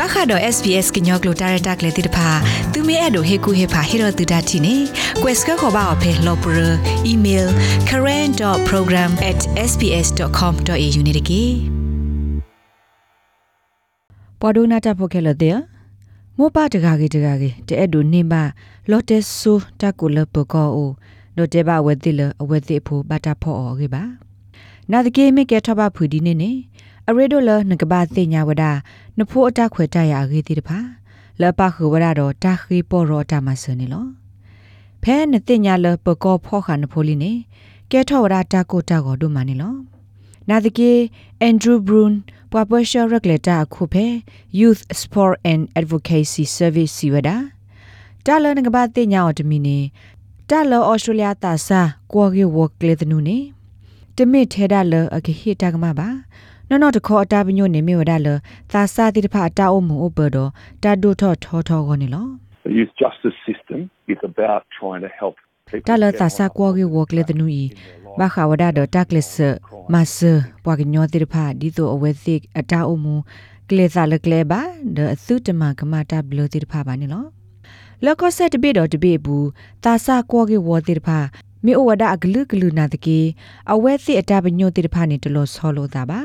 ပခါတော့ SPS ကညောကလိုတာရတာကလေးတိတဖာသူမဲအဲ့တို့ဟေကူဟေဖာဟေရတူဒတ်တီနေ quest ကခေါ်ပါအဖေလော်ပရ email current.program@sps.com.au နေတကေပဒိုနာတာဖိုခဲလတဲ့မောပါတကားကြီးတကားကြီးတဲ့အဲ့တို့နေပါလော်တက်ဆူတကူလပကောအိုလော်တက်ပါဝဲတိလအဝဲတိဖို့ဘတာဖော်အော်ကြီးပါနာတကေမေကဲထဘဖူဒီနေနေ အရေဒိုလနကဘာသိညာဝဒနဖို့အတခွေတရရေးတိတဖာလပခဝရတော့တာခိပေါ်ရောတာမစနေလောဖဲနသိညာလပကောဖောခါနဖိုလီနေကဲထောဝရတာကိုတာကိုဒုမနေလောနာတကေအန်ဒရူဘရွန်ပွာပွရှာရက်လက်တာခုဖဲ Youth Sport and Advocacy Service စီဝဒတာလနကဘာသိညာအော်တမီနေတာလောဩစတြေးလျတာစာကွာကေဝကလေတနုနေတမိထဲဒါလအခိဟိတကမပါ နော်နော်တခေါ်အတာပညိုနေမြေဝဒါလသာစာတိတဖအတာအုံမဥပဒေတာဒုထောထောထောကောနေလော The youth justice system is about trying to help တာလသာစာကွာကေဝကလေတနူဤဘာခဝဒါဒတာကလစ်မဆပွာကညောတိတဖဒီတိုအဝဲသိအတာအုံမကလေသာလကလေပါဒအသုတမကမတာဘလတိတဖပါနေလောလောကဆက်တပိတော့တပိဘူးသာစာကွာကေဝတိတဖမေဩဝဒအဂလုဂလုနာတကေအဝဲသိအတာပညိုတိတဖနေတလို့ဆောလို့တာပါ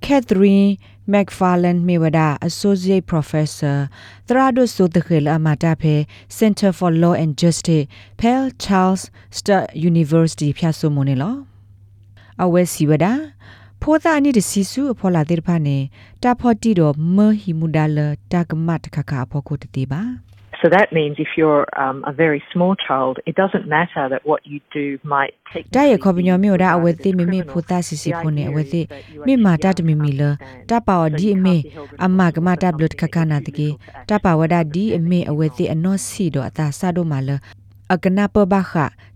Catherine McFarland Mewada Associate Professor Trado Sodekhel Amata Phe Center for Law and Justice Pell Charles State University ဖြတ်ဆိုမနေလောအဝဲစီဝဒဖောသာအနိတစီစုအဖော်လာတဲ့ဖာနေတာဖော်တီတော့မဟီမူဒါလတာကမတ်ခခအဖော်ကိုတတိပါ So that means if you're um, a very small child, it doesn't matter that what you do might take. တာရခေါပညောမျိုးဒါအဝဲသိမိမိဖူတာစီစီဖုန်နေအဝဲသိမိမာတတမိမိလတပါဝဒီအမေအမကမတာဘလတ်ခကနာတကေတပါဝဒါဒီအမေအဝဲသိအနောစီတော့အသာဆာတော့မလအကနာပဘခ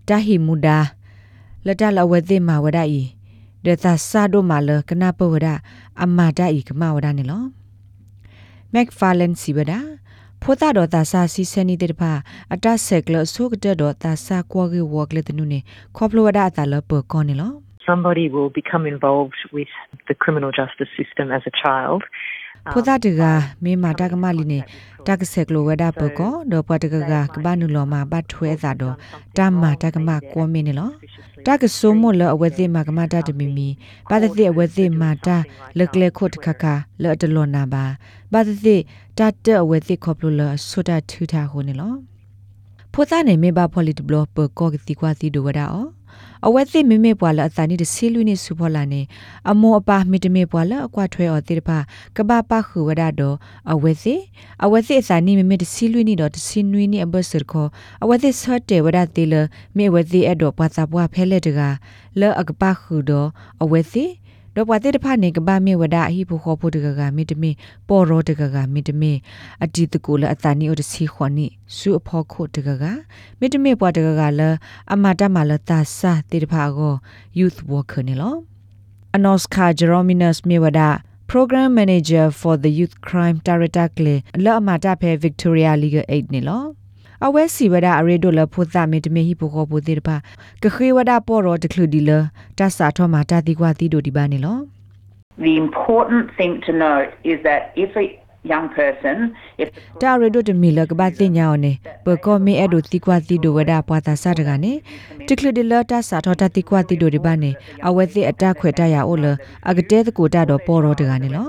တာဟီမူဒါလတလအဝဲသိမာဝဒါဤဒေတာဆာတော့မလကနာပဝဒါအမတာဤကမဝဒါနေလောမက် ဖာလန်စီဝဒါဖိုတာဒေါ်တာဆာစီစနီတေတဖာအတဆက်ကလဆုကတဲ့ဒေါ်တာဆာကွာကေဝကလေတနုနေခေါပလိုဝဒါတာလပကောနေလော Somebody will become involved with the criminal justice system as a child ဖိုတာတကမေမာတကမလီနေတကဆက်ကလိုဝဒါပကောဒေါ်ပတကကကဘာနုလောမှာဘတ်ထွဲသာတော့တမ္မာတကမကောမင်းနေလောတကဆိုမလအဝဲသိမကမတာတမီမီပါတသိအဝဲသိမာတာလကလေခုတ်ခခလအတလောနာပါပါတသိတတအဝဲသိခေါပလိုလဆွတာထူတာဟိုနေလောဖိုတာနေမေဘာပိုလီတဘလပကောကတိကွာတိဒဝဒါအော အဝဲသိမိမေပွာလအတနိတစီလူနေစုဖောလာနေအမောအပါမိတမေပွာလအကွာထွဲော်တိတပါကဘာပခုဝဒါတော့အဝဲသိအဝဲသိအစာနိမိမေတစီလူနေတော့တစီနွေးနေအဘဆရခောအဝဲသိဆော့တေဝဒါတိလမေဝဲသိအဲ့တော့ပွာစာပွားဖဲလက်တကလောအကပခုတော့အဝဲသိ တော့ပွားတဲ့တဖာနေကဘာမေဝဒအဟိဖို့ခေါ်ဖို့တကကမေတမေပေါ်ရောတကကမေတမေအတီတကူလအတန်နီအိုတစီခွန်နီစုအဖို့ခုတကကမေတမေပွားတကကလအမတမလတာစာတေတဖာကို youth worker နေလော Anoska Jerominus Mewada Program Manager for the Youth Crime Director Kle လအမတာဖဲ Victoria Legal Aid နေလော အဝဲစီဝဒအရေဒိုလဖုသမေတမေဟိပိုခောပိုတေတပါကခေဝဒပေါ်ရောတခလူဒီလတဆာထောမာတတိကွာတီဒိုဒီပါနေလော The important thing to note is that if a young person if တာရဒိုတမီလကဘာတင်ညာောနေပကောမီအဲ့ဒိုတိကွာတီဒိုဝဒပွာတာဆာတကနေတခလူဒီလတဆာထောတတိကွာတီဒိုဒီပါနေအဝဲသိအတခွေတရအိုလအကတဲတကိုတတော့ပေါ်ရောတကနေလော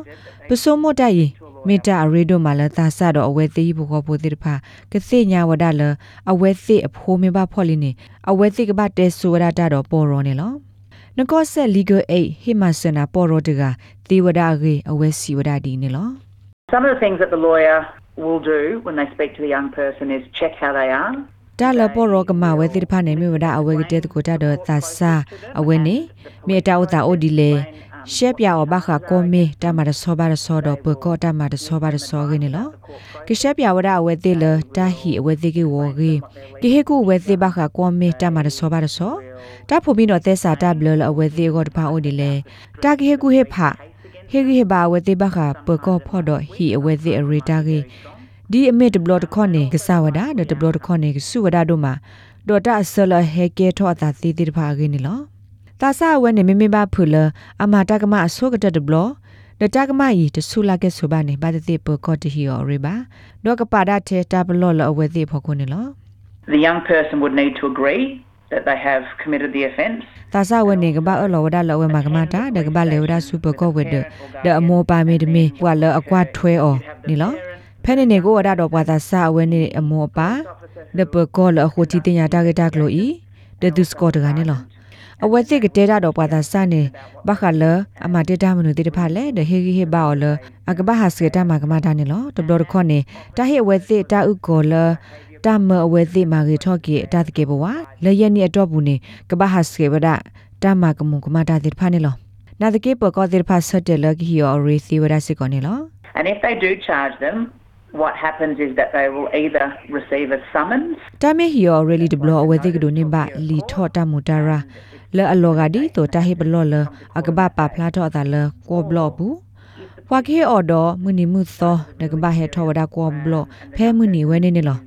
ပစုံမတိုင် မေတ္တာအရေတို့မှာလည်းသာဆတော့အဝဲသေးဘူးခေါ်ပိုသေးတဖာကစိညာဝဒလအဝဲသိအဖိုးမေပါဖော်လီနေအဝဲသိကပတ်တဲဆူဝဒတာတော့ပေါ်ရောနေလောနကောဆက် legal aid ဟိမဆနာပေါ်ရောတကသေဝဒရေအဝဲစီဝဒဒီနေလော some of the things that the lawyer will do when they speak to the young person is check how they are တာလပေါ်ရောကမဝဲတိတဖာနေမြဝဒအဝဲကတဲ့ကိုတာတော့သာဆာအဝဲနေမြေတာဥတာအိုဒီလေ ရှက်ပြအဘခကောမေတမရဆောဘာရဆောတော့ပကောတမရဆောဘာရဆောခင်းနော်ကရှက်ပြဝဒအဝဲသေးလတာဟီအဝဲသေးကေဝဂေကိဟေကူဝဲသေးဘခကောမေတမရဆောဘာရဆောတာဖို့ပြီးတော့သက်စာတဘလအဝဲသေးကောတဖာအိုဒီလေတာကိဟေကူဟေဖဟေဂီဟေဘာဝဲသေးဘခပကောဖော့တော့ဟီအဝဲသေးအရီတာကေဒီအမေတဘလတခေါနေကဆဝဒဒတဘလတခေါနေကဆုဝဒတို့မှာဒေါ်တာဆလဟေကေထောအသာသေးသေးတဖာကေနေလော တာဆာဝဲနေမေမေဘာဖူလအမတာကမအဆောကတတဘလဒတကမဤတဆူလာကဲဆိုပါနေဘာတိပကောတဟီယောရေဘာဒေါကပါဒတဲ့တဘလောလအဝဲတိဖို့ခုနေလော The young person would need to agree that they have committed the offence. တာဆဝနေကဘာအလောဝဒလဝဲမကမတာဒကဘာလေဝဒစူပကောဝဒဒအမောပါမေတမေကွာလအကွာထွဲအော်နီလောဖဲနေနေကိုဝဒတော့ပွာသာဆအဝဲနေအမောပါဒပကောလအခုတီတင်ရတာကတာကလိုဤဒဒုစကောတကနေလော အဝဲစစ်ကတဲတာတော့ပွာသာဆနေဘခလအမတေတာမနုတေတဖလဲဒဟေဂီဟေဘာအော်လအကဘာဟာစကတာမကမတာနေလောတဘလခေါနေတာဟေအဝဲစစ်တာဥကောလတမအဝဲသိမာရီထော့ကီတာတကေဘဝလေရနီအတော့ဘူးနေကဘာဟာစကေဝဒတမကမုကမတာတိဖာနေလောနာတကေပကောတိဖာဆတ်တယ်လကီယောရီစီဝဒစစ်ကောနေလော And if they do charge them, what happens is that they will either receive a summons တမေဟီယောရီလီဒဘလအဝဲသိကဒိုနေဘ လီထော့တမူတာရာလဲအလောဂါဒီတိုတာဟေဘလောလအကဘာပါဖလာထော့တာလကောဘလောဘူးဝါကေအော်ဒမူနီမှုသောဒကဘာဟေထောဝဒကောဘလောဖဲမူနီဝဲနေနေလော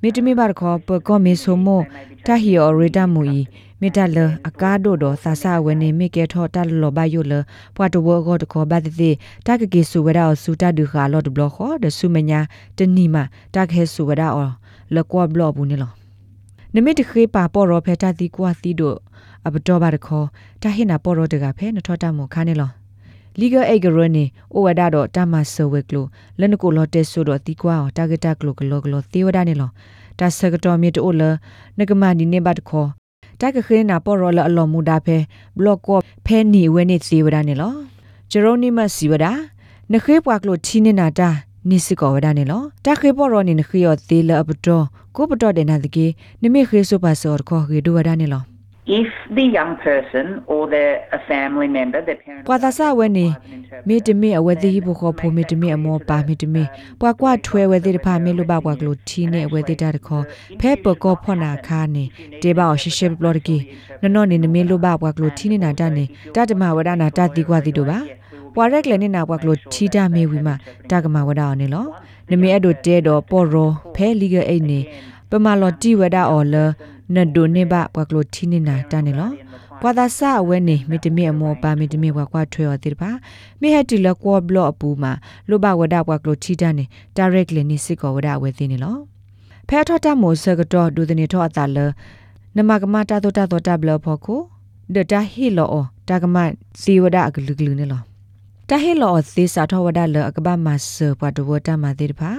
မေတမီဘာခောပကောမေဆိုမိုတာဟီယောရီတမူဤမေတလအကားတို့တော့ဆာဆာဝဲနေမေကေထောတလောဘယုလပွားတဘောကောတခောဘတ်တိတကကေဆူဝဒအောဆူတဒုခါလောဒဘလခောဒဆုမညာတနီမတကဟေဆူဝဒအောလကောဘလောဘူးနေလောနမိတခေပါပေါ်ရောဖဲတာတီကွာတီတို့ အပတော်ပါတခေါ်တာဟိနာပေါ်ရောတကဖဲနထောတမခါနေလော legal aid ရနေဩဝဒါတော့တမဆဝဲကလိုလနကိုလော်တက်ဆိုတော့တီကွာတာဂက်တာကလိုကလောကလောသေဝဒနေလောတာဆကတော်မြေတိုလနကမဒီနေဘတ်ခေါ်တာကခေနာပေါ်ရောလအလောမူဒါဖဲဘလော့ကောဖဲနီဝဲနေသေဝဒနေလောဂျေရိုနီမစီဝဒါနခေပွားကလိုချီနေနာတာနိစကောဝဒနေလောတာခေပေါ်ရောနေနခေယောသေးလအပတော်ကိုပတော်တဲ့နာတကေနမိခေဆိုပါစောခေါ်ခေဒဝဒနေလော if the young person or their a family member, their parent, ပွာသာဆဝဲနေမေတမေအဝဲတိဘခေါ်ဖိုမေတမေအမောပါမေတမေပွာကွာထွဲဝဲတိတဖာမေလိုဘကွာကလိုတီနေအဝဲတိတာတခေါ်ဖဲပကောဖောနာခါနေတေဘာရှရှေဘလော်တကီနနောနေနမေလိုဘကွာကလိုတီနေနာတနေတတမဝဒနာတတိကွာတိတို့ပါပွာရက်လေနေနာကွာကလိုတီတာမေဝီမတကမဝဒအောင်နေလောနမေအဒိုတဲတော့ပေါ်ရောဖဲလီဂအိနေပမာလော်တီဝဒအော်လ နဒိုနေဘကွာကလိုတီနေနာတနေလောကွာသာဆအဝဲနေမီတမီအမောပါမီတမီကွာကွာထွေော်တိတပါမိဟက်တီလကောဘလော့အပူမှာလိုဘဝဒကွာကလိုချီတန်နေ directly နေစစ်ကောဝဒအဝဲသိနေလောဖဲထော့တမိုဆကတော့ဒူဒနေထော့အတာလနမကမတာတော့တာတော့တဘလဖို့ကိုဒတာဟီလောတာကမစီဝဒအကလူကလူနေလောတာဟီလောသေစာထောဝဒလအကဘာမဆပွားတဝတမသေးတပါ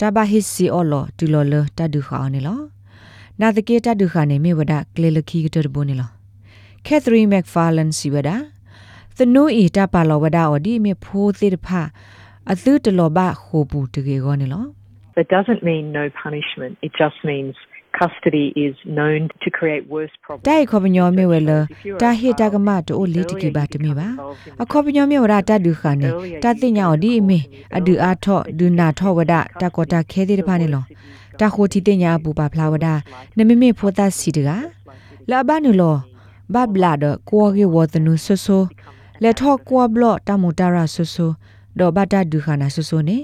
တဘာဟီစီအော်လောတူလောလတဒုခါနေလော နာတကေတဒုခါနေမိဝဒကလေလခီကတဘနေလော Catherine McFarlane Siwada သနူဤတပါလောဝဒအော်ဒီမေဖိုးသေးတဖအသုတလောဘခိုပူတကေကောနေလော That doesn't mean no punishment. It just means custody is known to create worse problems. တိုင်ခေါပညောမေဝဲလတာဟိတကမတိုလီတကေပါတမေပါအခေါပညောမေဝရတဒုခာနေတသိညာအော်ဒီအမေအဒူအားထော့ဒူနာထော့ဝဒတကောတာခဲသေးတဖာနေလော တခိုတီတင်ညာပူပါဖလာဝဒနမေမေဖိုတာစီတကလာဘနုလောဘဘလာဒကိုဂေဝသနုဆဆိုလက်ထော့ကွာဘလော့တမူတာရဆဆိုဒေါ်ဘတာဒုခနာဆဆိုနေ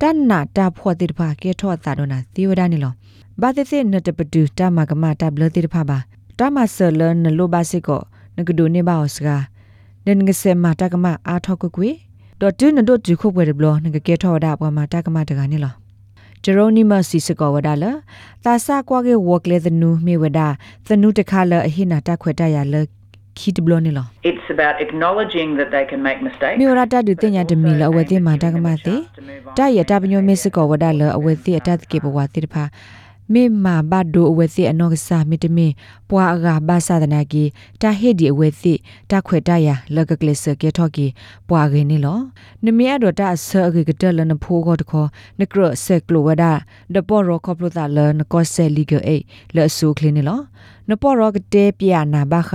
တန်နာတာဖောတိတဖာကေထော့တာဒနာသေဝဒနေလောဘာတိစေနတပတူတမကမတာဘလတိတဖာပါတမဆလနလိုဘာစစ်ကိုနကဒိုနေပါအောစကာဒန်ငစမတာကမအာထော့ကွကွေဒေါ်တူနဒိုဂျူခုပွဲဘလနကကေထော့ဒါပွားမတာကမတကနေလော Geronima Sisiko wadala ta sa kwa ge work le thnu me wada thnu takha la ahina ta khweta ya la khit blo ni lo it's about acknowledging that they can make mistakes. မေဝရတာဒုတင်ညာတမီ la awe te ma ta kama te ta ya ta pnyo me siko wada la awe te atat ke bwa te pha မေမာဘတ်ဒိုအဝဲသိအနောကစားမီတမီပွာအဂါဘာသာဒနာကီတာဟေဒီအဝဲသိတာခွေတရလကကလစကေထော့ကီပွာခင်းနီလောနမီအဒတာဆာဂီကတလနဖိုးကောတခေါနကရဆက်ကလိုဝဒဒပေါ်ရောကောပလိုတာလနကောဆယ်လီဂအေလဆူကလင်းနီလောနပေါ်ရောကတေပြနာဘခ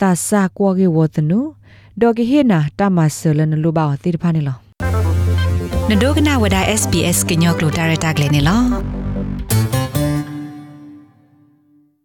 တာစာကောဂေဝသနုဒေါ်ကဟေနာတမဆလနလူပါတိတဖာနီလောနဒိုကနာဝဒ SPS ကညောကလိုတာရတာကလေးနေလော